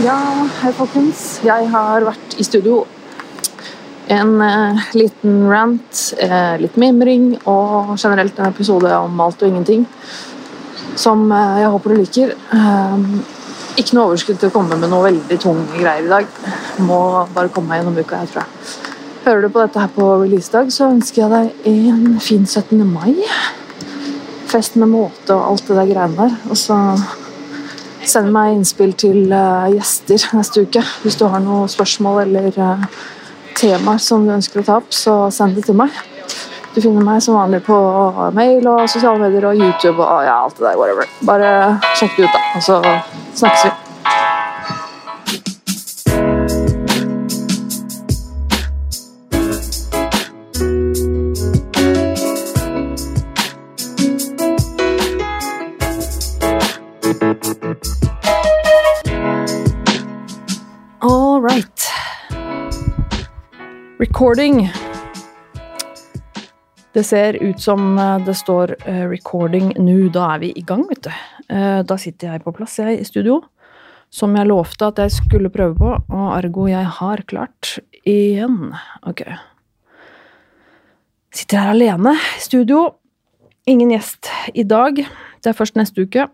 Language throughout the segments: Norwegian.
Ja, hei folkens. Jeg har vært i studio. En eh, liten rant, eh, litt mimring og generelt en episode om alt og ingenting. Som eh, jeg håper du liker. Eh, ikke noe overskudd til å komme med noe veldig tunge greier i dag. Må bare komme meg gjennom uka, jeg tror jeg. Hører du på dette her på releasedag, så ønsker jeg deg en fin 17. mai. Fest med måte og alt det der greiene der. Og så Send meg innspill til eh, gjester neste uke. Hvis du har noen spørsmål eller eh, temaer som du ønsker å ta opp, så send det til meg. Du finner meg som vanlig på mail og sosiale medier og YouTube og ja, alt det der. whatever. Bare sjekk det ut, da, og så snakkes vi. Recording. Det ser ut som eh, det står eh, 'recording' nå. Da er vi i gang, vet du. Eh, Da sitter jeg på plass, jeg, i studio. Som jeg lovte at jeg skulle prøve på, og ergo jeg har klart igjen. Ok. Sitter her alene i studio. Ingen gjest i dag. Det er først neste uke.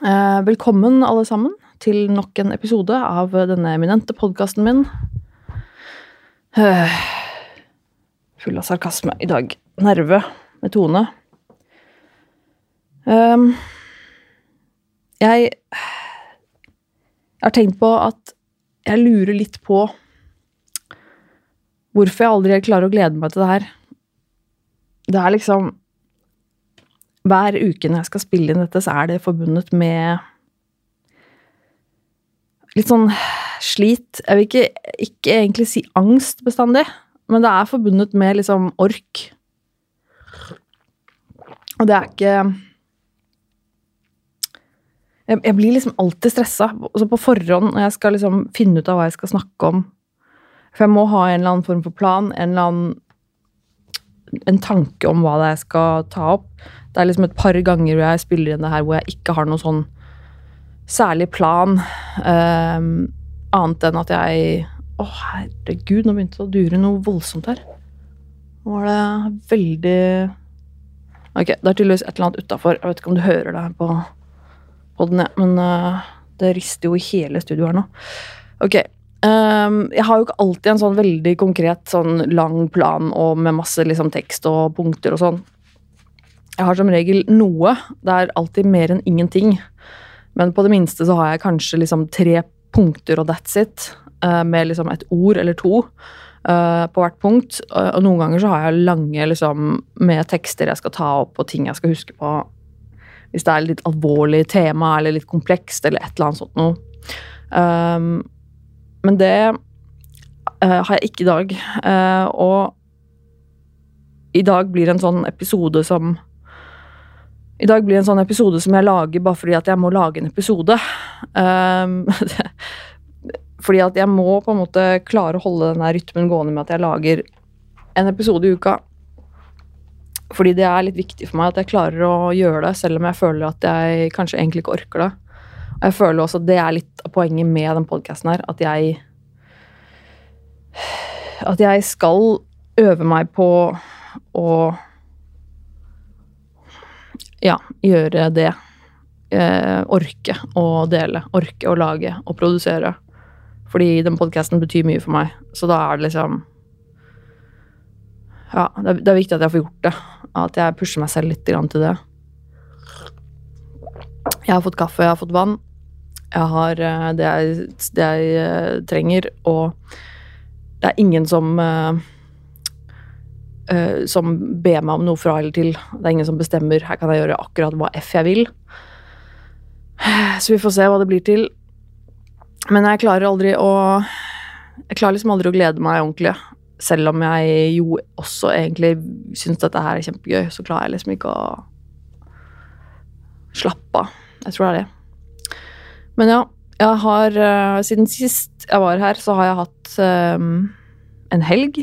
Velkommen, alle sammen, til nok en episode av denne eminente podkasten min. Full av sarkasme i dag. Nerve med Tone. Um, Jeg har tenkt på at jeg lurer litt på hvorfor jeg aldri klarer å glede meg til det her. Det er liksom Hver uke når jeg skal spille inn dette, så er det forbundet med litt sånn slit. Jeg vil ikke, ikke egentlig si angst bestandig, men det er forbundet med liksom ork. Og det er ikke jeg, jeg blir liksom alltid stressa. Altså på forhånd når jeg skal liksom finne ut av hva jeg skal snakke om. For jeg må ha en eller annen form for plan, en eller annen en tanke om hva det er jeg skal ta opp. Det er liksom et par ganger hvor jeg spiller inn det her hvor jeg ikke har noe sånn særlig plan. ehm, annet enn at jeg Å, herregud, nå begynte det å dure noe voldsomt her. Nå var det veldig Ok, det er tydeligvis et eller annet utafor. Jeg vet ikke om du hører det her på, på den, men uh, det rister jo i hele studioet her nå. Ok. Um, jeg har jo ikke alltid en sånn veldig konkret, sånn lang plan og med masse liksom, tekst og punkter og sånn. Jeg har som regel noe. Det er alltid mer enn ingenting. Men på det minste så har jeg kanskje liksom tre punkter og that's it. eh, med liksom et ord eller to eh, på hvert punkt. Eh, og noen ganger så har jeg lange liksom med tekster jeg skal ta opp og ting jeg skal huske på. Hvis det er litt alvorlig tema eller litt komplekst eller et eller annet sånt noe. Um, men det uh, har jeg ikke i dag. Uh, og i dag blir en sånn episode som I dag blir en sånn episode som jeg lager bare fordi at jeg må lage en episode. Um, fordi at jeg må på en måte klare å holde den rytmen gående med at jeg lager en episode i uka. Fordi det er litt viktig for meg at jeg klarer å gjøre det, selv om jeg føler at jeg kanskje egentlig ikke orker det. Og jeg føler også at det er litt av poenget med den podkasten her, at jeg At jeg skal øve meg på å Ja, gjøre det. Eh, orke å dele, orke å lage og produsere. Fordi den podkasten betyr mye for meg. Så da er det liksom Ja, det er, det er viktig at jeg får gjort det. At jeg pusher meg selv litt til det. Jeg har fått kaffe, jeg har fått vann. Jeg har eh, det jeg, det jeg eh, trenger, og det er ingen som eh, eh, som ber meg om noe fra eller til. Det er ingen som bestemmer. Her kan jeg gjøre akkurat hva F jeg vil. Så vi får se hva det blir til. Men jeg klarer aldri å Jeg klarer liksom aldri å glede meg ordentlig. Selv om jeg jo også egentlig syns dette her er kjempegøy, så klarer jeg liksom ikke å slappe av. Jeg tror det er det. Men ja, jeg har uh, Siden sist jeg var her, så har jeg hatt um, en helg.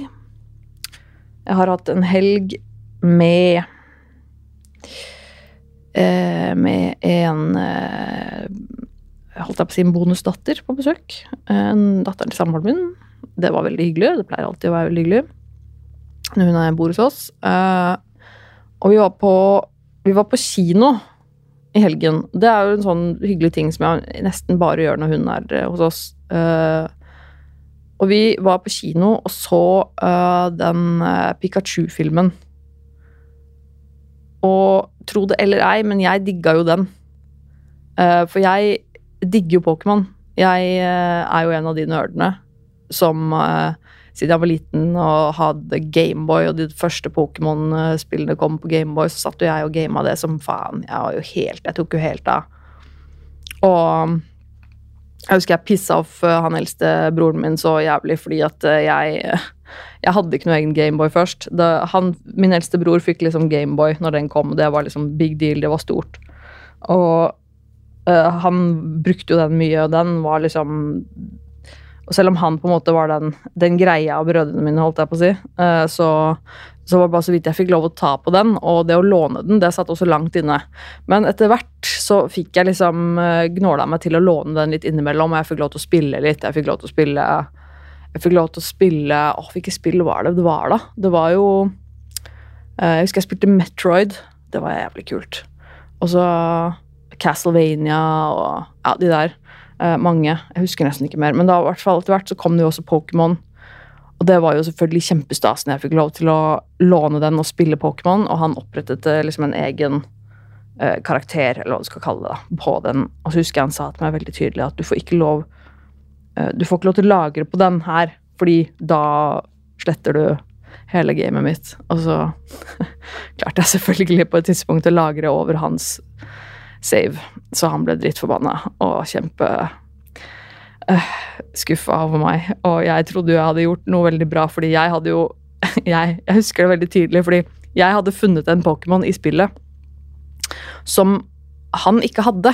Jeg har hatt en helg med eh, Med en eh, holdt jeg på å si, en bonusdatter på besøk. En datteren til samboeren min. Det var veldig hyggelig. Det pleier alltid å være veldig hyggelig når hun bor hos oss. Eh, og vi var, på, vi var på kino i helgen. Det er jo en sånn hyggelig ting som jeg nesten bare gjør når hun er hos oss. Og vi var på kino og så uh, den uh, Pikachu-filmen. Og tro det eller ei, men jeg digga jo den. for jeg digger jo Pokémon. Jeg er jo en av de nerdene som siden jeg var liten og hadde Gameboy, og de første Pokémon-spillene kom på Gameboy, så satt jo jeg og gama det som faen. Jeg var jo helt Jeg tok jo helt av. Og jeg husker jeg pissa off eh, han eldste broren min så jævlig fordi at eh, jeg jeg hadde ikke noe egen Gameboy først. Da, han, min eldste bror fikk liksom Gameboy når den kom. Det var liksom big deal, det var stort. Og uh, han brukte jo den mye, og den var liksom Og selv om han på en måte var den, den greia av brødrene mine, holdt jeg på å si, så, så var det bare så vidt jeg fikk lov å ta på den. Og det å låne den, det satt også langt inne. Men etter hvert så fikk jeg liksom uh, gnåla meg til å låne den litt innimellom, og jeg fikk lov til å spille litt. Jeg fikk lov til å spille Jeg fikk lov til å spille Åh, hvilket spill var det det var, da? Det var jo uh, Jeg husker jeg spilte Metroid. Det var jævlig kult. Og så Castlevania og ja, de der. Uh, mange. Jeg husker nesten ikke mer. Men da, hvert etter hvert så kom det jo også Pokémon. Og det var jo selvfølgelig kjempestas når jeg fikk lov til å låne den og spille Pokémon, og han opprettet eh, liksom en egen eh, karakter, eller hva du skal kalle det, da, på den. Og så husker jeg han sa til meg veldig tydelig at du får ikke lov eh, Du får ikke lov til å lagre på den her, fordi da sletter du hele gamet mitt. Og så klarte jeg selvfølgelig på et tidspunkt å lagre over hans save, så han ble drittforbanna og kjempe uh, skuffa over meg. Og jeg trodde jo jeg hadde gjort noe veldig bra, fordi jeg hadde jo jeg, jeg, husker det veldig tydelig, fordi jeg hadde funnet en Pokémon i spillet som han ikke hadde.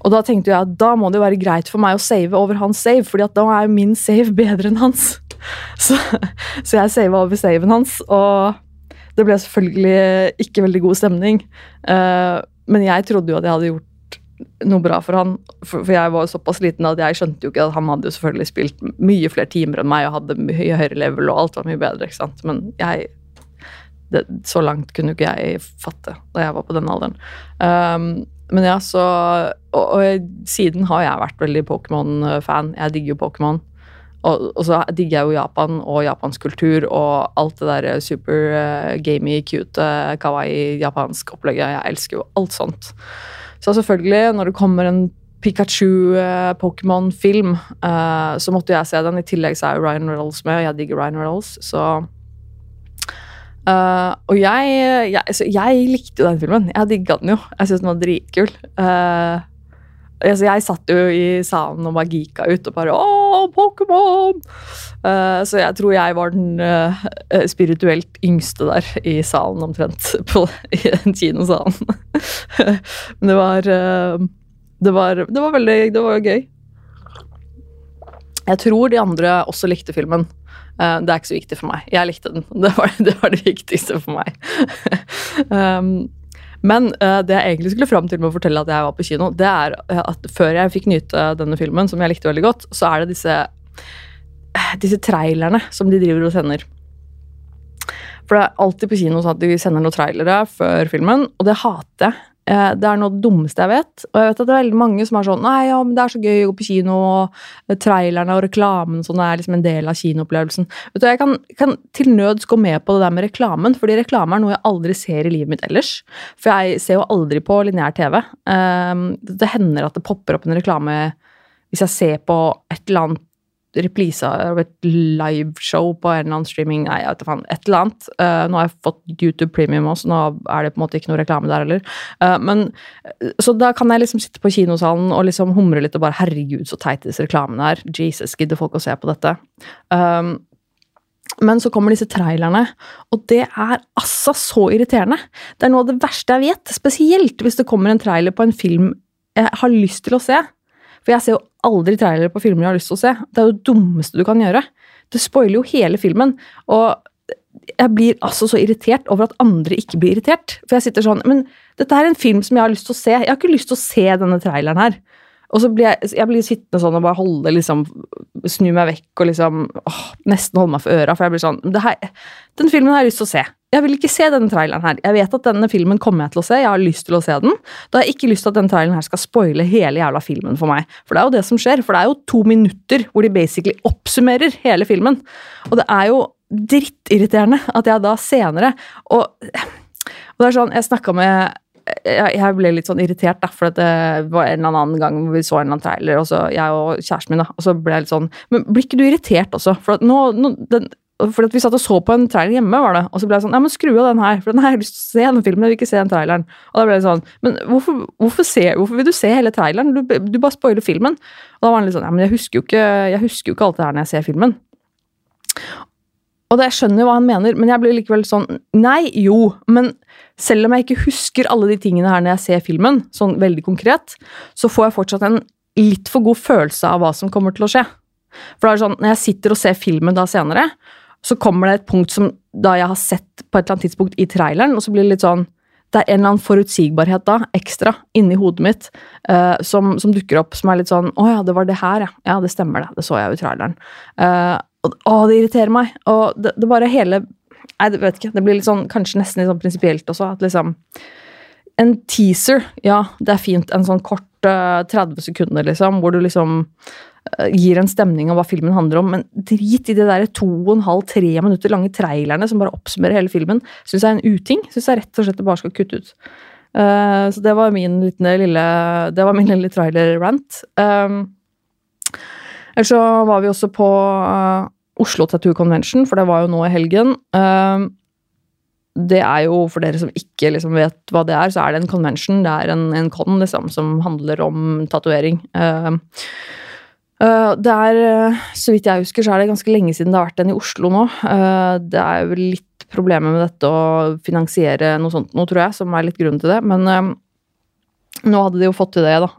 Og da tenkte jeg at da må det jo være greit for meg å save over hans save, fordi at da er jo min save bedre enn hans. Så, så jeg sava over saven hans, og det ble selvfølgelig ikke veldig god stemning. Uh, men jeg trodde jo at jeg hadde gjort noe bra for han. For, jeg var såpass liten at jeg skjønte jo ikke at han hadde jo selvfølgelig spilt mye flere timer enn meg og hadde mye høyere level, og alt var mye bedre. ikke sant? Men jeg det, Så langt kunne jo ikke jeg fatte da jeg var på den alderen. Um, men ja, så og, og, siden har jeg vært veldig Pokémon-fan. Jeg digger jo Pokémon. Og, og, så digger jeg jo Japan og japansk kultur og alt det der super uh, gamey, cute, uh, kawaii japansk opplegget. Jeg elsker jo alt sånt. Så selvfølgelig, når det kommer en Pikachu-Pokémon-film, eh, så måtte jeg se den. I tillegg så er jo Ryan Reynolds med, og jeg digger Ryan Reynolds, så uh, Og jeg, jeg, jeg, likte den filmen. Jeg digga den jo. Jeg syntes den var dritkul. Uh, altså jeg satt jo i salen og bare geeka ut og bare Å, Pokémon! Uh, så jeg tror jeg var den uh, spirituelt yngste der i salen, omtrent. På, I den kinosalen. Men det var, uh, det var Det var veldig Det var gøy. Jeg tror de andre også likte filmen. det er ikke så viktig for meg. Jeg likte den. Det var det, var det viktigste for meg. um, men uh, det jeg egentlig skulle fram til med å fortelle at jeg var på kino, det er eh, at før jeg fikk nyte denne filmen, som jeg likte veldig godt, så er det disse, eh, disse trailerne som de driver og sender. For det er alltid på kino sånn at de sender noen trailere før filmen, og det hater jeg. Eh, det er noe av det dummeste jeg vet. Og jeg vet at det er veldig mange som er sånn Nei, ja, men det er så gøy å gå på kino, og trailerne og reklamen sånn er liksom en del av kinoopplevelsen. Vet du, Jeg kan, kan, til nøds gå med på det der med reklamen, fordi reklame er noe jeg aldri ser i livet mitt ellers. For jeg ser jo aldri på lineær TV. Um, det hender at det popper opp en reklame hvis jeg ser på et eller annet reprise av et liveshow på en eller annen streaming Nei, jeg vet faen. Et eller annet. Uh, nå har jeg fått YouTube Premium også, nå er det på en måte ikke noe reklame der heller. Uh, men, så da kan jeg liksom sitte på kinosalen og liksom humre litt og bare Herregud, så teit disse reklamene er. Jesus, gidder folk å se på dette? Um, men så kommer disse trailerne, og det er altså så irriterende. Det er noe av det verste jeg vet, spesielt hvis det kommer en trailer på en film jeg har lyst til å se. For jeg ser jo aldri trailere på filmer jeg har lyst til å se. Det er jo det dummeste du kan gjøre. Det spoiler jo hele filmen. Og jeg blir altså så irritert over at andre ikke blir irritert. For jeg sitter sånn Men dette er en film som jeg har lyst til å se. Jeg har ikke lyst til å se denne traileren her. Og så blir jeg, jeg blir sittende sånn og bare holde liksom Snu meg vekk og liksom åh, nesten holde meg for øra, for jeg blir sånn her, Den filmen har jeg lyst til å se. Jeg vil ikke se denne traileren her. Jeg vet at denne filmen kommer jeg til å se. Jeg har lyst til å se den. Da har jeg ikke lyst til at denne traileren her skal spoile hele jævla filmen for meg. For det er jo det som skjer. For det er jo to minutter hvor de basically oppsummerer hele filmen. Og det er jo drittirriterende at jeg da senere Og, og det er sånn, jeg snakka med jeg, ble litt sånn irritert, da, for det var en eller annen gang vi så en eller annen trailer, og så jeg og kjæresten min, da, og så ble jeg litt sånn Men blir ikke du irritert også? For nå, nå den, for Vi satt og så på en trailer hjemme, var det, og så ble jeg sånn Ja, men skru av den her, for den har jeg lyst til å se den filmen. Jeg vil ikke se den traileren. Og da ble jeg sånn Men hvorfor, hvorfor, se, hvorfor vil du se hele traileren? Du, du bare spoiler filmen. Og da var han litt sånn Ja, men jeg husker jo ikke, jeg husker jo ikke alt det her når jeg ser filmen. Og det, jeg skjønner jo hva han mener, men jeg blir likevel sånn Nei, jo, men selv om jeg ikke husker alle de tingene her når jeg ser filmen, sånn veldig konkret, så får jeg fortsatt en litt for god følelse av hva som kommer til å skje. For da er det sånn, Når jeg sitter og ser filmen da senere, så kommer det et punkt som da jeg har sett på et eller annet tidspunkt i traileren, og så blir det litt sånn Det er en eller annen forutsigbarhet da, ekstra, inni hodet mitt, uh, som, som, dukker opp, som er litt sånn Å ja, det var det her, ja. Ja, det stemmer, det. Det så jeg jo i traileren. Uh, og, å, det irriterer meg. Og det, det bare hele Nei, det vet ikke. Det blir litt sånn, kanskje nesten litt sånn prinsipielt også. At liksom En teaser, ja, det er fint. En sånn kort uh, 30 sekunder, liksom, hvor du liksom gir en stemning av hva filmen handler om, men drit i de der to og en halv, tre minutter lange trailerne som bare oppsummerer hele filmen. Syns jeg er en uting. Syns jeg rett og slett det bare skal kutte ut. Uh, så det var min lille Det var min lille trailer-rant. Um, Ellers så var vi også på uh, Oslo Tattoo Convention, for det var jo nå i helgen. Uh, det er jo, for dere som ikke liksom vet hva det er, så er det en convention. Det er en, en con liksom, som handler om tatovering. Uh, det er, så vidt jeg husker, så er det ganske lenge siden det har vært en i Oslo nå. Det er jo litt problemer med dette å finansiere noe sånt nå, tror jeg, som er litt grunnen til det. Men nå hadde de jo fått til det, da.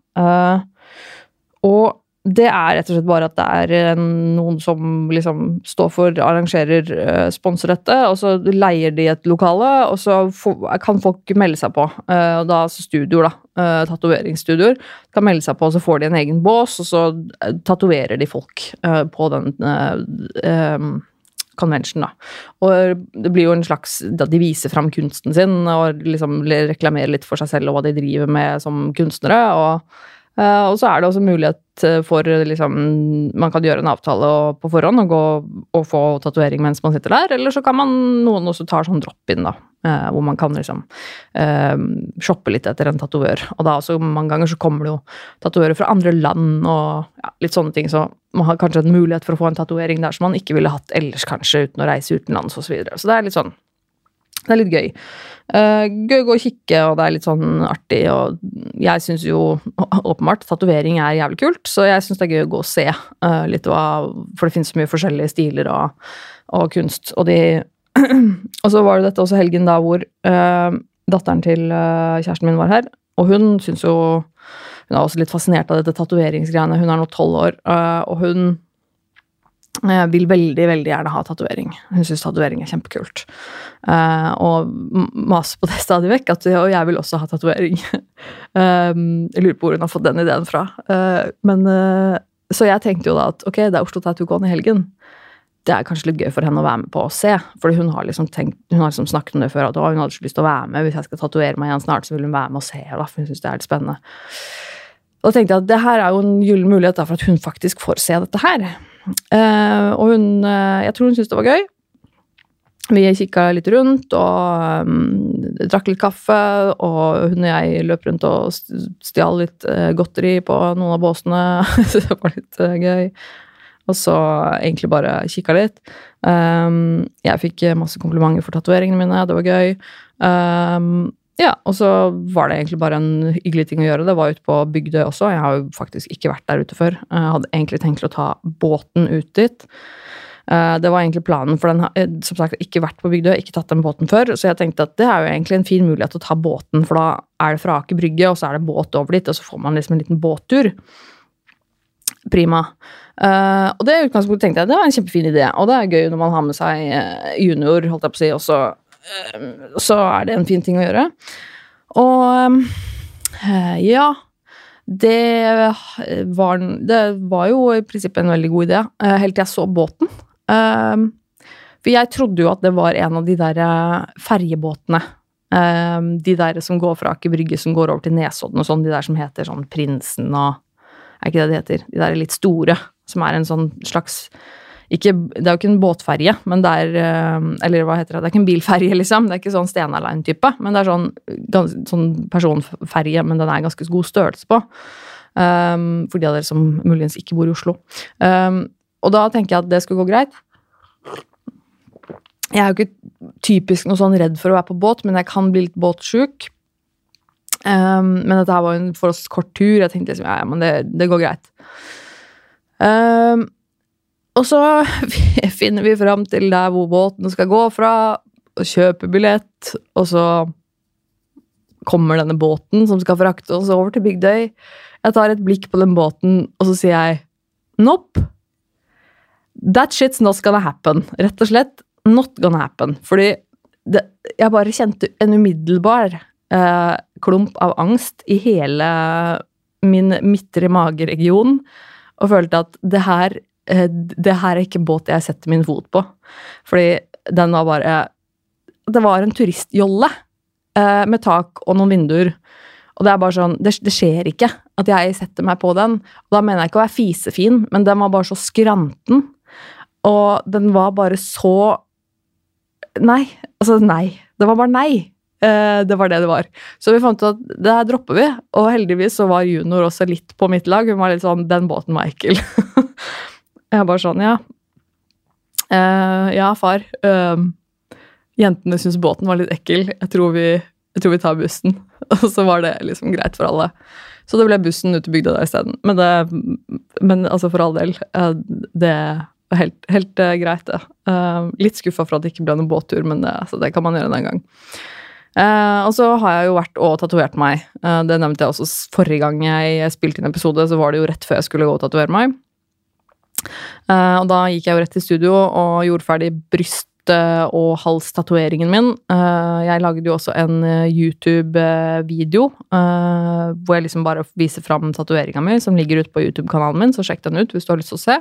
Og det er rett og slett bare at det er eh, noen som liksom står for, arrangerer, uh, sponser dette, og så leier de et lokale, og så kan folk melde seg på. Uh, og da altså studioer, da. Tatoveringsstudioer. Kan melde seg på, og så får de en egen bås, og så tatoverer de folk på den convention, da. Og det blir jo en slags Da de viser fram kunsten sin og liksom reklamerer litt for seg selv og hva de driver med som kunstnere. og og så er det også mulighet eh, for liksom, Man kan gjøre en avtale på forhånd og gå og få tatovering mens man sitter der, eller så kan man noen også tar sånn drop-in, da. Uh, hvor man kan liksom shoppe litt etter en tatovør. Og da også mange ganger så kommer det jo tatovører fra andre land og ja, litt sånne ting, så man har kanskje en mulighet for å få en tatovering der som man ikke ville hatt ellers, kanskje, uten å reise utenlands osv. Så, videre. så det er litt sånn det er litt gøy. Uh, gøy å gå og kikke, og det er litt sånn artig. Og jeg syns jo åpenbart tatovering er jævlig kult, så jeg syns det er gøy å gå og se uh, litt hva For det finnes så mye forskjellige stiler og, og kunst. Og, de, og så var det dette også helgen da hvor uh, datteren til kjæresten min var her, og hun syns jo Hun er også litt fascinert av dette tatoveringsgreiene. Hun er nå tolv år, og hun jeg vil veldig veldig gjerne ha tatovering. Hun syns tatovering er kjempekult. Uh, og maser på det stadig vekk. At, og jeg vil også ha tatovering. uh, jeg lurer på hvor hun har fått den ideen fra. Uh, men, så jeg tenkte jo da at ok, det er Oslo Tattoo Con i helgen. Det er kanskje litt gøy for henne å være med på å se. For hun har liksom, tenkt, hun har liksom snakket om det før. At hun hadde så lyst til å være med. Hvis jeg skal tatovere meg igjen snart, så vil hun være med og se. Da, for hun synes det er litt spennende. Og da tenkte jeg at det her er jo en gyllen mulighet da, for at hun faktisk får se dette her. Uh, og hun uh, Jeg tror hun syntes det var gøy. Vi kikka litt rundt og um, drakk litt kaffe, og hun og jeg løp rundt og stjal litt uh, godteri på noen av båsene. så det var litt gøy. Og så egentlig bare kikka litt. Um, jeg fikk masse komplimenter for tatoveringene mine, det var gøy. Um, ja, og så var det egentlig bare en hyggelig ting å gjøre. Det var ute på Bygdøy også. Jeg har jo faktisk ikke vært der ute før. Jeg hadde egentlig tenkt å ta båten ut dit. Eh, det var egentlig planen, for den har eh, som sagt ikke vært på Bygdøy, ikke tatt den båten før. Så jeg tenkte at det er jo egentlig en fin mulighet å ta båten, for da er det fra Aker Brygge, og så er det båt over dit, og så får man liksom en liten båttur. Prima. Uh, og det utgangspunktet tenkte jeg det var en kjempefin idé, og det er gøy når man har med seg junior, holdt jeg på å si, og så så er det en fin ting å gjøre. Og eh, ja det var, det var jo i prinsippet en veldig god idé, eh, helt til jeg så båten. Eh, for jeg trodde jo at det var en av de der eh, ferjebåtene. De der som går fra Aker Brygge, som går over til Nesodden og sånn. De der som heter sånn Prinsen og Er ikke det det heter? De der litt store, som er en sånn slags ikke, det er jo ikke en båtferje, men det er Eller hva heter det? Det er ikke en bilferje, liksom. Det er ikke sånn Stena Line-type, men det er sånn, sånn personferje, men den er ganske god størrelse på. Um, for de av dere som muligens ikke bor i Oslo. Um, og da tenker jeg at det skulle gå greit. Jeg er jo ikke typisk noe sånn redd for å være på båt, men jeg kan bli litt båtsjuk. Um, men dette her var jo en forholdsvis kort tur. Jeg tenkte liksom, ja, ja, men det, det går greit. Um, og så finner vi fram til der hvor båten skal gå fra, og kjøper billett, og så kommer denne båten som skal frakte oss over til Bygdøy. Jeg tar et blikk på den båten, og så sier jeg nope. That shit's not gonna happen. Rett og slett not gonna happen. Fordi det, jeg bare kjente en umiddelbar eh, klump av angst i hele min midtre mageregion, og følte at det her, det her er ikke båt jeg setter min fot på. Fordi den var bare Det var en turistjolle eh, med tak og noen vinduer. Og det er bare sånn, det, det, skjer ikke at jeg setter meg på den. Og da mener jeg ikke å være fisefin, men den var bare så skranten. Og den var bare så Nei. Altså, nei. Det var bare nei. Uh, det var det det var. Så vi fant ut at det her dropper vi. Og heldigvis så var junior også litt på mitt lag. Hun var litt sånn Den båten var ekkel. jeg bare sånn, ja. Uh, ja, far. Uh, jentene syntes båten var litt ekkel. Jeg tror vi jeg tror vi tar bussen. Og så var det liksom greit for alle. Så det ble bussen ut til bygda der isteden. Men, men altså, for all del. uh, det var helt, helt uh, greit, det. Litt skuffa for at det ikke ble noen båttur, men det, altså, det kan man gjøre en gang. Uh, og så har jeg jo vært og tatovert meg. det nevnte jeg også forrige gang jeg spilte inn episode, så var det jo rett før jeg skulle gå og tatovere meg. Og da gikk jeg jo rett til studio og gjorde ferdig bryst og halstatoveringen min. Eh, jeg lagde jo også en eh, YouTube-video eh, hvor jeg liksom bare viser fram tatoveringa mi, som ligger ute på YouTube-kanalen min, så sjekk den ut hvis du har lyst til å se.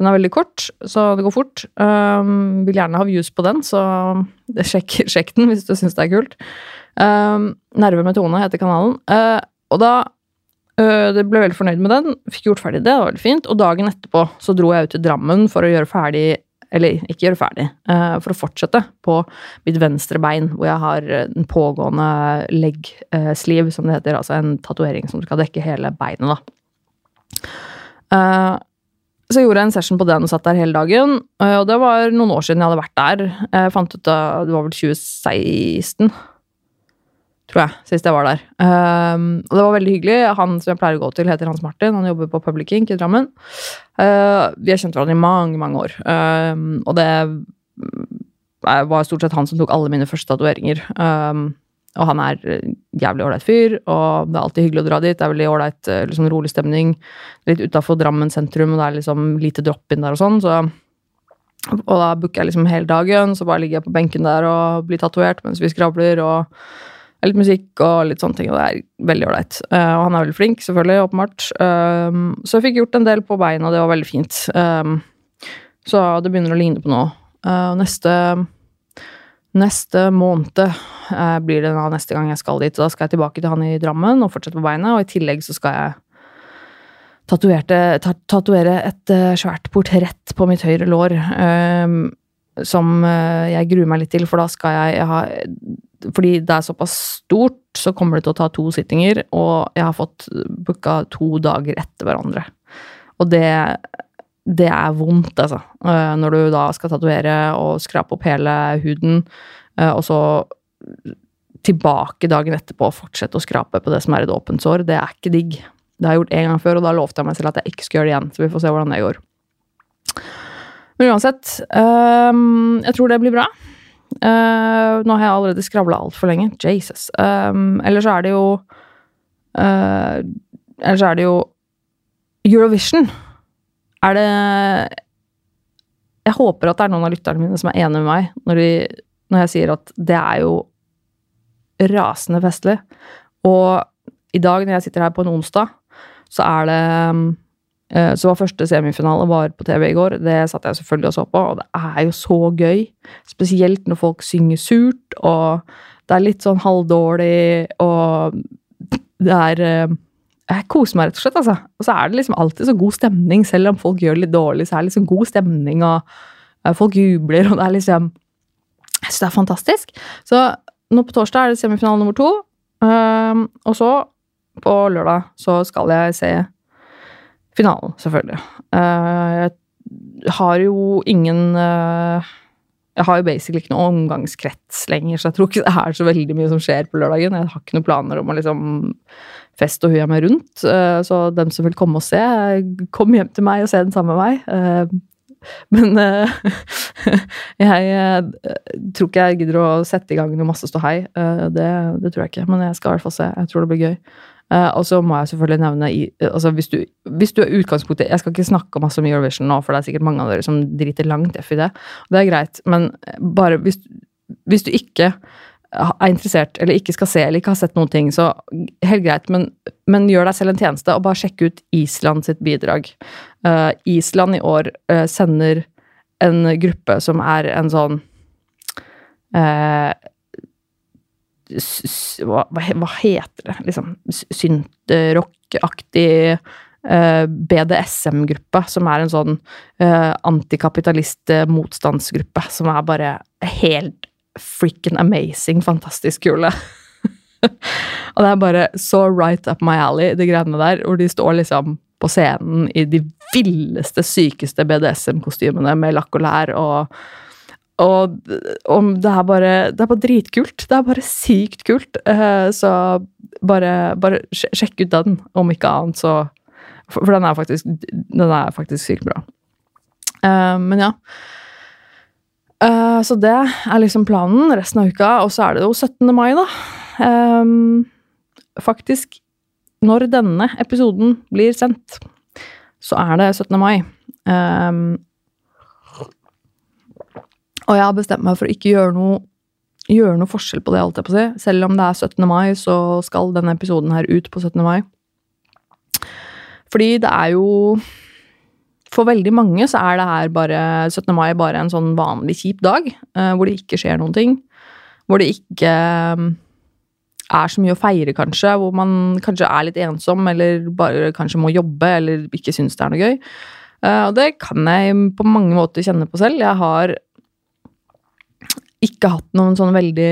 Den er veldig kort, så det går fort. Um, vil gjerne ha views på den, så sjekk, sjekk den hvis du syns det er kult. Um, Nerve med Tone heter kanalen. Uh, og da det ble veldig fornøyd med den. Fikk gjort ferdig det, det var veldig fint. Og dagen etterpå så dro jeg ut til Drammen for å gjøre ferdig eller ikke gjøre ferdig, uh, for å fortsette på mitt venstre bein, hvor jeg har en pågående leg sleeve, som det heter, altså en tatovering som skal dekke hele beinet, da. Så jeg gjorde en session på den og satt der hele dagen. Og det var noen år siden jeg hadde vært der. Jeg fant ut av, Det var vel 2016 tror jeg, sist jeg var der. Um, og det var veldig hyggelig. Han som jeg pleier å gå til, heter Hans Martin. Han jobber på Public Ink i Drammen. Uh, vi har kjent hverandre i mange, mange år. Um, og det var stort sett han som tok alle mine første tatoveringer. Um, og han er jævlig ålreit fyr, og det er alltid hyggelig å dra dit. Det er veldig ålreit, eh, liksom rolig stemning. Litt utafor Drammen sentrum, og det er liksom lite drop-in der og sånn, så og da booker jeg liksom hele dagen, så bare ligger jeg på benken der og blir tatovert mens vi skravler. og litt musikk og litt sånne ting, og det er veldig ålreit. Uh, og han er veldig flink, selvfølgelig, åpenbart. Um, så jeg fikk gjort en del på beina, det var veldig fint. Um, så det begynner å ligne på noe. Uh, neste Neste måned uh, blir det neste gang jeg skal dit. Da skal jeg tilbake til han i Drammen og fortsette på beina, og i tillegg så skal jeg tatovere et svært portrett på mitt høyre lår. Um, som jeg gruer meg litt til, for da skal jeg, jeg ha fordi det er såpass stort, så kommer det til å ta to sittinger, og jeg har fått booka to dager etter hverandre. Og det, det er vondt, altså. Eh, når du da skal tatovere og skrape opp hele huden, eh, og så tilbake dagen etterpå og fortsette å skrape på det som er et åpent sår, det er ikke digg. Det har jeg gjort en gang før, og da lovte jeg meg selv at jeg ikke skulle gjøre det igjen. Så vi får se hvordan det går. Men uansett, um, jeg tror det blir bra. Uh, nå har jeg allerede skravla altfor lenge. Jesus. Um, eller så er det jo uh, Eller så er det jo Eurovision. Er det Jeg håper at det er noen av lytterne mine som er enig med meg når, de, når jeg sier at det er jo rasende festlig. Og i dag når jeg sitter her på en onsdag, så er det eh, Så var første semifinale var på TV i går. Det satt jeg selvfølgelig og så på, og det er jo så gøy. Spesielt når folk synger surt, og det er litt sånn halvdårlig, og det er eh, jeg koser meg rett og slett, altså. Og så er det liksom alltid så god stemning, selv om folk gjør litt dårlig, så er det liksom god stemning, og uh, folk jubler, og det er liksom Jeg syns det er fantastisk. Så nå på torsdag er det semifinale nummer to, og så, på lørdag, så skal jeg se finalen, selvfølgelig. Uh, jeg har jo ingen jeg har jo basically ikke noen omgangskrets lenger, så jeg tror ikke det er så veldig mye som skjer på lørdagen. Jeg har ikke noen planer om å liksom feste og hui meg rundt. Eh, så dem som vil komme og se, kom hjem til meg og se den samme vei. Eh, men eh, jeg tror ikke jeg gidder å sette i gang noe masse ståhei. Det, det tror jeg ikke, men jeg skal i hvert fall se. Jeg tror det blir gøy. Og så må jeg selvfølgelig nevne altså hvis, du, hvis du er utgangspunktet Jeg skal ikke snakke masse om Eurovision nå, for det er sikkert mange av dere som driter langt F i det. Det er greit, men bare hvis, hvis du ikke er interessert eller ikke skal se eller ikke har sett noen ting, så helt greit, men, men gjør deg selv en tjeneste og bare sjekk ut Island sitt bidrag. Uh, Island i år uh, sender en gruppe som er en sånn uh, hva, hva, heter det? Liksom syntrock-aktig BDSM-gruppe, som er en sånn antikapitalist-motstandsgruppe, som er bare helt frikken amazing, fantastisk kule. og det er bare så right up my alley, de greiene der, hvor de står liksom på scenen i de villeste, sykeste BDSM-kostymene med lakk og lær og og, og det, er bare, det er bare dritkult. Det er bare sykt kult. Uh, så bare, bare sjekk ut den, om ikke annet, så For, den er faktisk Den er faktisk sykt bra. Uh, men ja. Uh, så det er liksom planen resten av uka. Og så er det jo 17. mai, da. Faktisk, når denne episoden blir sendt, så er det 17. mai. Um, og jeg har bestemt meg for å ikke gjøre noe, gjøre noe forskjell på det, alt jeg på å si. Selv om det er 17. mai, så skal denne episoden her ut på 17. mai. Fordi det er jo for veldig mange så er det her bare 17. mai bare en sånn vanlig kjip dag, uh, hvor det ikke skjer noen ting. Hvor det ikke um, er så mye å feire, kanskje. Hvor man kanskje er litt ensom, eller bare kanskje må jobbe, eller ikke syns det er noe gøy. Uh, og det kan jeg på mange måter kjenne på selv. Jeg har ikke hatt noen sånn veldig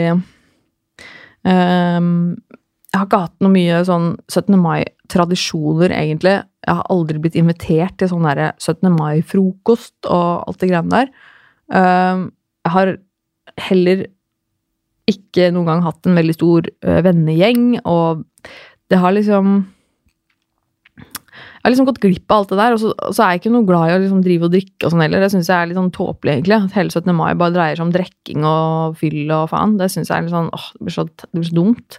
um, Jeg har ikke hatt noe mye sånn 17. mai-tradisjoner, egentlig jeg har aldri blitt invitert til sånn 17. mai-frokost og alt det greiene der. Um, jeg har heller ikke noen gang hatt en veldig stor eh, vennegjeng, og det har liksom jeg har liksom gått glipp av alt det der, og så, og så er jeg ikke noe glad i å liksom drive og drikke og sånn heller. Det syns jeg er litt sånn tåpelig, egentlig. At hele 17. mai bare dreier seg om drikking og fyll og faen. Det syns jeg er litt sånn åh, det blir så, det blir så dumt.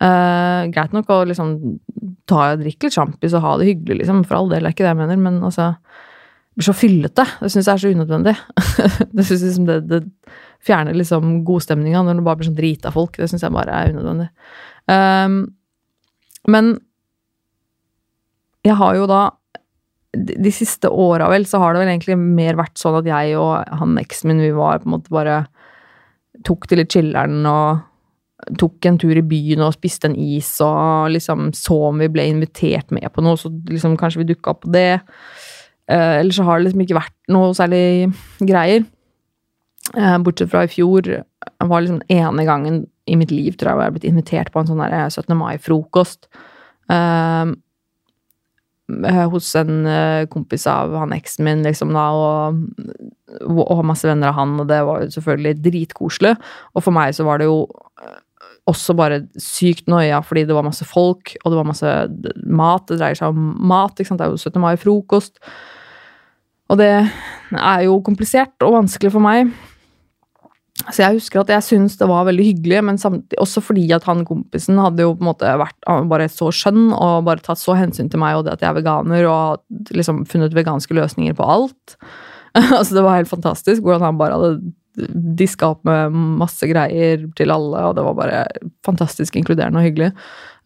Uh, greit nok å liksom ta og drikke litt sjampis og ha det hyggelig, liksom. For all del, er ikke det jeg mener, men altså Det blir så fyllete. Det syns jeg er så unødvendig. det synes liksom det, det fjerner liksom godstemninga når det bare blir sånn drita folk. Det syns jeg bare er unødvendig. Um, men jeg har jo da De siste åra, vel, så har det vel egentlig mer vært sånn at jeg og han eksen min, vi var på en måte bare Tok til litt chiller'n og tok en tur i byen og spiste en is og liksom så om vi ble invitert med på noe, så liksom kanskje vi dukka opp på det. Eh, Eller så har det liksom ikke vært noe særlig greier. Eh, bortsett fra i fjor det var liksom ene gangen i mitt liv tror jeg, jeg har blitt invitert på en sånn 17. Eh, mai-frokost. Eh, hos en eh, kompis av han eksen min, liksom, da, og, og masse venner av han, og det var jo selvfølgelig dritkoselig. Og for meg så var det jo også bare sykt noia fordi det var masse folk, og det var masse mat. Det dreier seg om mat. ikke sant? Det er jo 17. mai-frokost. Og det er jo komplisert og vanskelig for meg. Så jeg husker at jeg syntes det var veldig hyggelig, men samtidig, også fordi at han kompisen hadde jo på en måte vært bare så skjønn og bare tatt så hensyn til meg og det at jeg er veganer, og liksom funnet veganske løsninger på alt. altså Det var helt fantastisk hvordan han bare hadde diska opp med masse greier til alle, og det var bare fantastisk inkluderende og hyggelig.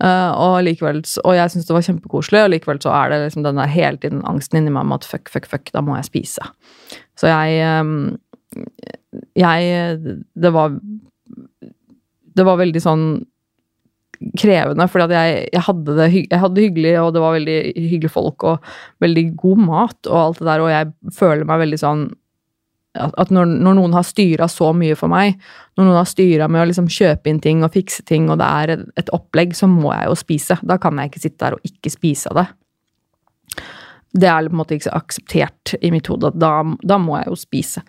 Uh, og, likevel, og jeg syns det var kjempekoselig, og likevel så er det liksom den der hele tiden angsten inni meg med at fuck, fuck, fuck, da må jeg spise. Så jeg um, Jeg Det var Det var veldig sånn krevende, fordi at jeg, jeg, hadde det jeg hadde hyggelig, og det var veldig hyggelige folk og veldig god mat og alt det der, og jeg føler meg veldig sånn at når, når noen har styra så mye for meg, når noen har styra med å liksom kjøpe inn ting og fikse ting, og det er et, et, opplegg, så må jeg jo spise. Da kan jeg ikke sitte der og ikke spise av det. Det er på en måte ikke akseptert i mitt hode. Da, da må jeg jo spise.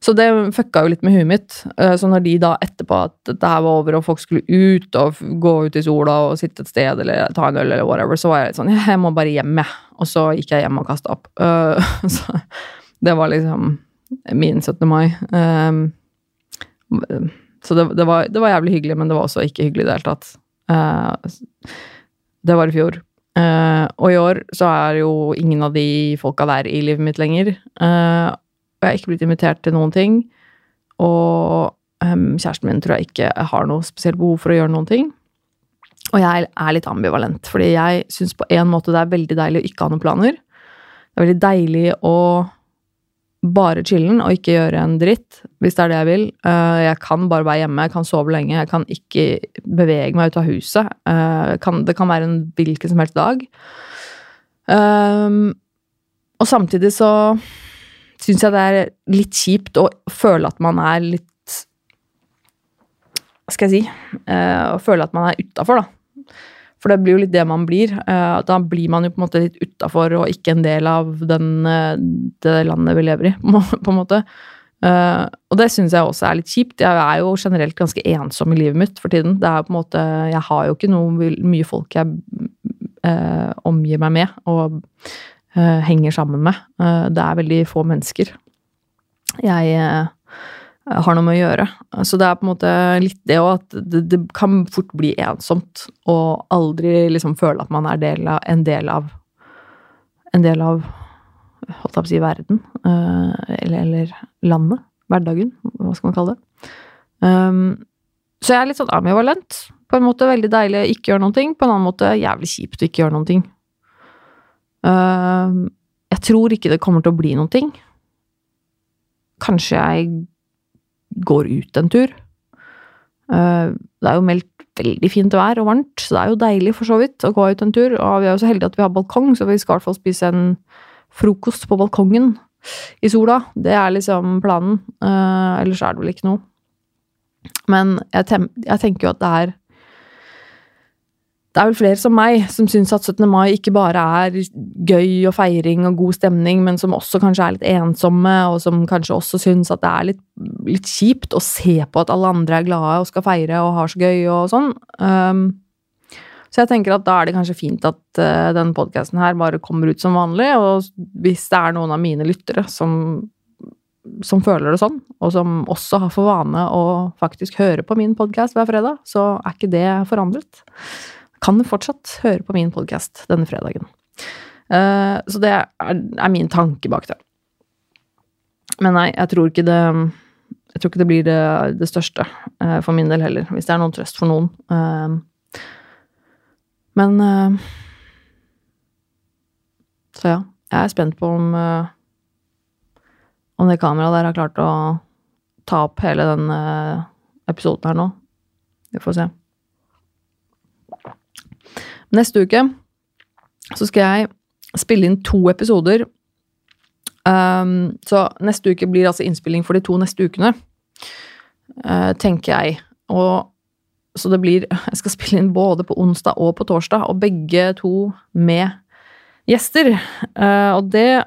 Så det fucka jo litt med huet mitt. Eh, så når de da etterpå at dette her var over, og folk skulle ut og gå ut i sola og sitte et sted eller ta en øl eller whatever, så var jeg litt sånn Jeg må bare hjem, jeg. Og så gikk jeg hjem og kasta opp. Eh, så det var liksom min 17. mai. Eh, så det, det, var, det, var, jævlig hyggelig, men det var også ikke hyggelig i det hele tatt. Det var i fjor. Og i år så er jo ingen av de folka der i livet mitt lenger. Og jeg har ikke blitt invitert til noen ting. Og um, kjæresten min tror jeg ikke har noe spesielt behov for å gjøre noen ting. Og jeg er litt ambivalent, fordi jeg syns på en måte det er veldig deilig å ikke ha noen planer. Det er veldig deilig å bare chille'n og ikke gjøre en dritt, hvis det er det jeg vil. Uh, jeg kan bare være hjemme, jeg kan sove lenge, jeg kan ikke bevege meg ut av huset. Kan, det kan være en hvilken som helst dag. Um, og samtidig så syns jeg det er litt kjipt å føle at man er litt Hva skal jeg si uh, Å føle at man er utafor, da. For det blir jo litt det man blir. Uh, da blir man jo på en måte litt utafor og ikke en del av den, uh, det landet vi lever i, på en måte. Uh, og det syns jeg også er litt kjipt. Jeg er jo generelt ganske ensom i livet mitt for tiden. Det er jo på en måte, Jeg har jo ikke noe mye folk jeg uh, omgir meg med. Og henger sammen med. Uh, det er veldig få mennesker jeg uh, har noe med å gjøre. Så det er på en måte litt det òg at det, det, kan fort bli ensomt og aldri liksom føle at man er del av, en del av en del av holdt jeg på å si verden. eller, eller landet. Hverdagen. Hva skal man kalle det. Um, så jeg er litt sånn ambivalent. På en måte veldig deilig å ikke gjøre ting, på en annen måte jævlig kjipt å ikke gjøre noen ting. Jeg tror ikke det kommer til å bli noen ting. Kanskje jeg går ut en tur. Uh, det er jo meldt veldig fint vær og varmt, så det er jo deilig for så vidt å gå ut en tur. Og vi er jo så heldige at vi har balkong, så vi skal i hvert fall spise en frokost på balkongen i sola. Det er liksom planen. Uh, ellers er det vel ikke noe. Men jeg tenker jo at det er det er vel flere som meg som syns at 17. mai ikke bare er gøy og feiring og god stemning, men som også kanskje er litt ensomme, og som kanskje også syns at det er litt, litt, kjipt å se på at alle andre er glade og skal feire og har så gøy og sånn. Um, så jeg tenker at da er det kanskje fint at uh, denne podkasten her bare kommer ut som vanlig, og hvis det er noen av mine lyttere som, som føler det sånn, og som også har for vane å faktisk høre på min podkast hver fredag, så er ikke det forandret kan du fortsatt høre på min podkast denne fredagen. Uh, så det er, min tanke bak det. Men nei, jeg tror ikke det Jeg tror ikke det blir det, det største uh, for min del heller, hvis det er noen trøst for noen. Uh, men Så ja, jeg er spent på om om det kameraet der har klart å ta opp hele den episoden her nå. Vi får se. Neste uke så skal jeg spille inn to episoder. Um, så neste uke blir altså innspilling for de to neste ukene, uh, tenker jeg. Og så det blir Jeg skal spille inn både på onsdag og på torsdag, og begge to med gjester. Uh, og det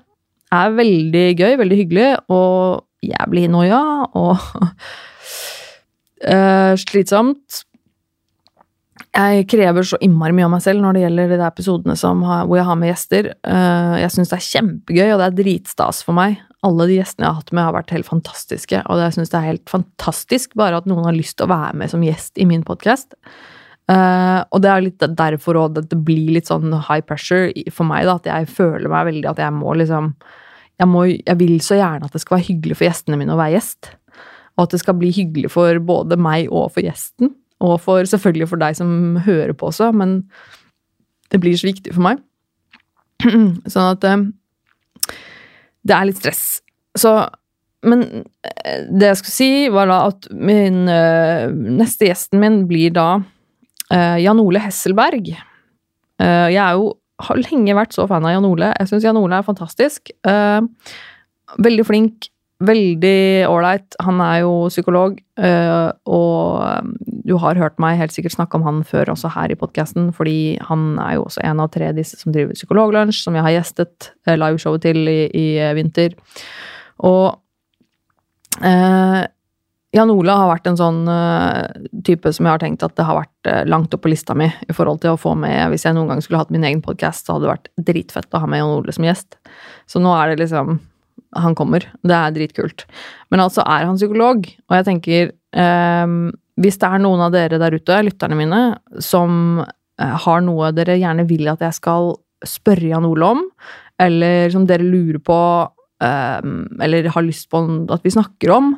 er veldig gøy, veldig hyggelig, og jævlig noia, og uh, slitsomt jeg krever så innmari mye av meg selv når det gjelder de episodene har, hvor jeg har med gjester. Eh, jeg syns det er kjempegøy, og det er dritstas for meg. Alle de gjestene jeg har hatt med, har vært helt fantastiske, og jeg syns det er helt fantastisk bare at noen har lyst til å være med som gjest i min podkast. Eh, og det er litt derfor òg det blir litt sånn high pressure for meg, da, at jeg føler meg veldig at jeg må liksom jeg, må, jeg vil så gjerne at det skal være hyggelig for gjestene mine å være gjest. Og at det skal bli hyggelig for både meg og for gjesten. Og for, selvfølgelig for deg som hører på også, men det blir så viktig for meg. Sånn at eh, det er litt stress. Så Men eh, det jeg skulle si, var da at min eh, neste gjesten min blir da Jan Ole Hesselberg. Jeg er jo har lenge vært så fan av Jan Ole. Jeg syns Jan Ole er fantastisk. veldig flink, veldig ålreit. Han er jo psykolog, og du har hørt meg helt sikkert snakke om han før også her i podkasten, fordi han er jo også en av tre disse som driver Psykologlunsj, som jeg har gjestet liveshowet til i, i vinter. Og eh, Jan Ola har vært en sånn uh, type som jeg har tenkt at det har vært uh, langt opp på lista mi i forhold til å få med Hvis jeg noen gang skulle hatt min egen podkast, så hadde det vært dritfett å ha med Jan Ole som gjest. Så nå er det liksom Han kommer. Det er dritkult. Men altså er han psykolog, og jeg tenker um, Hvis det er noen av dere der ute, lytterne mine, som uh, har noe dere gjerne vil at jeg skal spørre Jan Ole om, eller som dere lurer på, eller har lyst på at vi snakker om,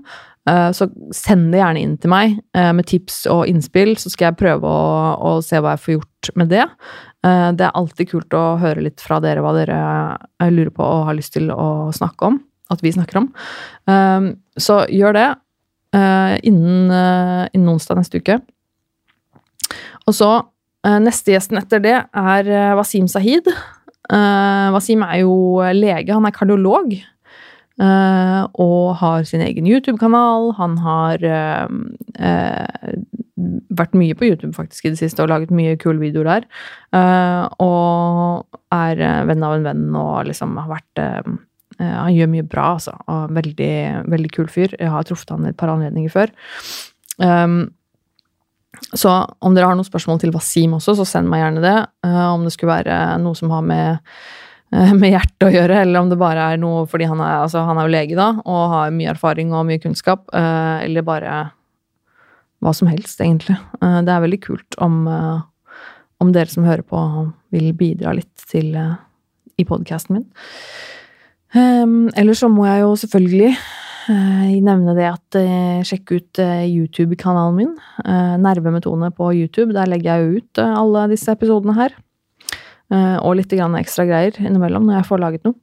Eh, så send det gjerne inn til meg eh, med tips og innspill, så skal jeg prøve å, å, se hva jeg får gjort med det. Eh, det er alltid kult å høre litt fra dere hva dere lurer på og har lyst til å snakke om. At vi snakker om. Så gjør det innen, innen onsdag neste uke. Og så Neste gjesten etter det er Wasim Sahid. Wasim er jo lege, han er kardiolog. Og har sin egen YouTube-kanal. Han har vært mye på YouTube faktisk i det siste og laget mye kule videoer der. og er venn av en venn og liksom har vært Han gjør mye bra, altså. Og veldig, veldig kul fyr. Jeg har truffet han et par anledninger før. Um, så om dere har noen spørsmål til Wasim også, så send meg gjerne det. om det skulle være noe som har med Eh, med hjertet å gjøre, eller om det bare er noe fordi han er, altså, han er jo lege da, og har mye erfaring og mye kunnskap, eh, eller bare hva som helst, egentlig. Eh, det er veldig kult om, om dere som hører på, vil bidra litt til i podkasten min. Um, ellers så må jeg jo selvfølgelig nevne det at sjekk ut YouTube-kanalen min. Nerve med Tone på YouTube. Der legger jeg ut alle disse episodene her. Og litt ekstra greier innimellom når jeg får laget noe.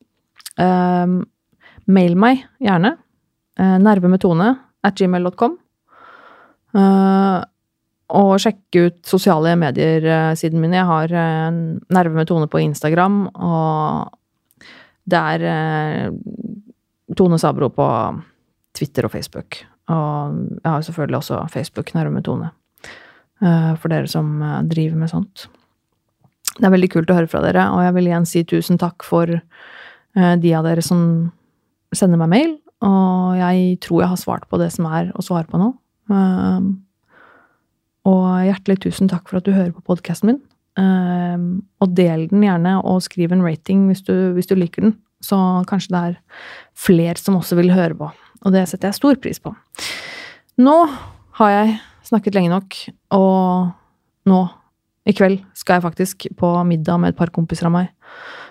Uh, mail meg gjerne. Nervemetone at gmail.com. Uh, og sjekke ut sosiale medier-siden min. Jeg har Nerve med Tone på Instagram, og det er Tone Sabro på Twitter og Facebook. Og jeg har selvfølgelig også Facebook, Nerve med Tone, for dere som driver med sånt. Det er veldig kult å høre fra dere, og jeg vil igjen si tusen takk for de av dere som sender meg mail. Og jeg tror jeg har svart på det som er å svare på nå. Uh, og hjertelig tusen takk for at du hører på podkasten min. Um, og del den gjerne, og skriv en rating hvis du, hvis du liker den. Så kanskje det er flere som også vil høre på. Og det setter jeg stor pris på. Nå har jeg snakket lenge nok, og nå i kveld skal jeg faktisk på middag med et par kompiser av meg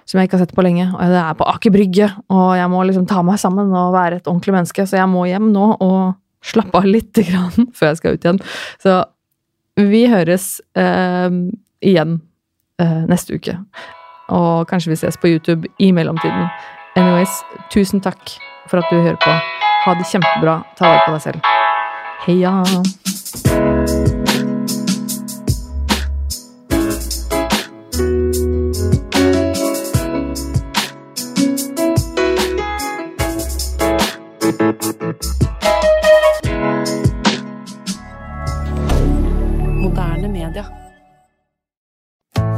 som jeg ikke har sett på lenge. Og det er på Aker Brygge, og jeg må liksom ta meg sammen og være et ordentlig menneske. Så jeg må hjem nå og slappe av litt grann før jeg skal ut igjen. Så vi høres eh, igjen eh, neste uke. Og kanskje vi ses på YouTube i mellomtiden. Anyways, tusen takk for at du hører på. Ha det kjempebra. Ta vare på deg selv. Heia!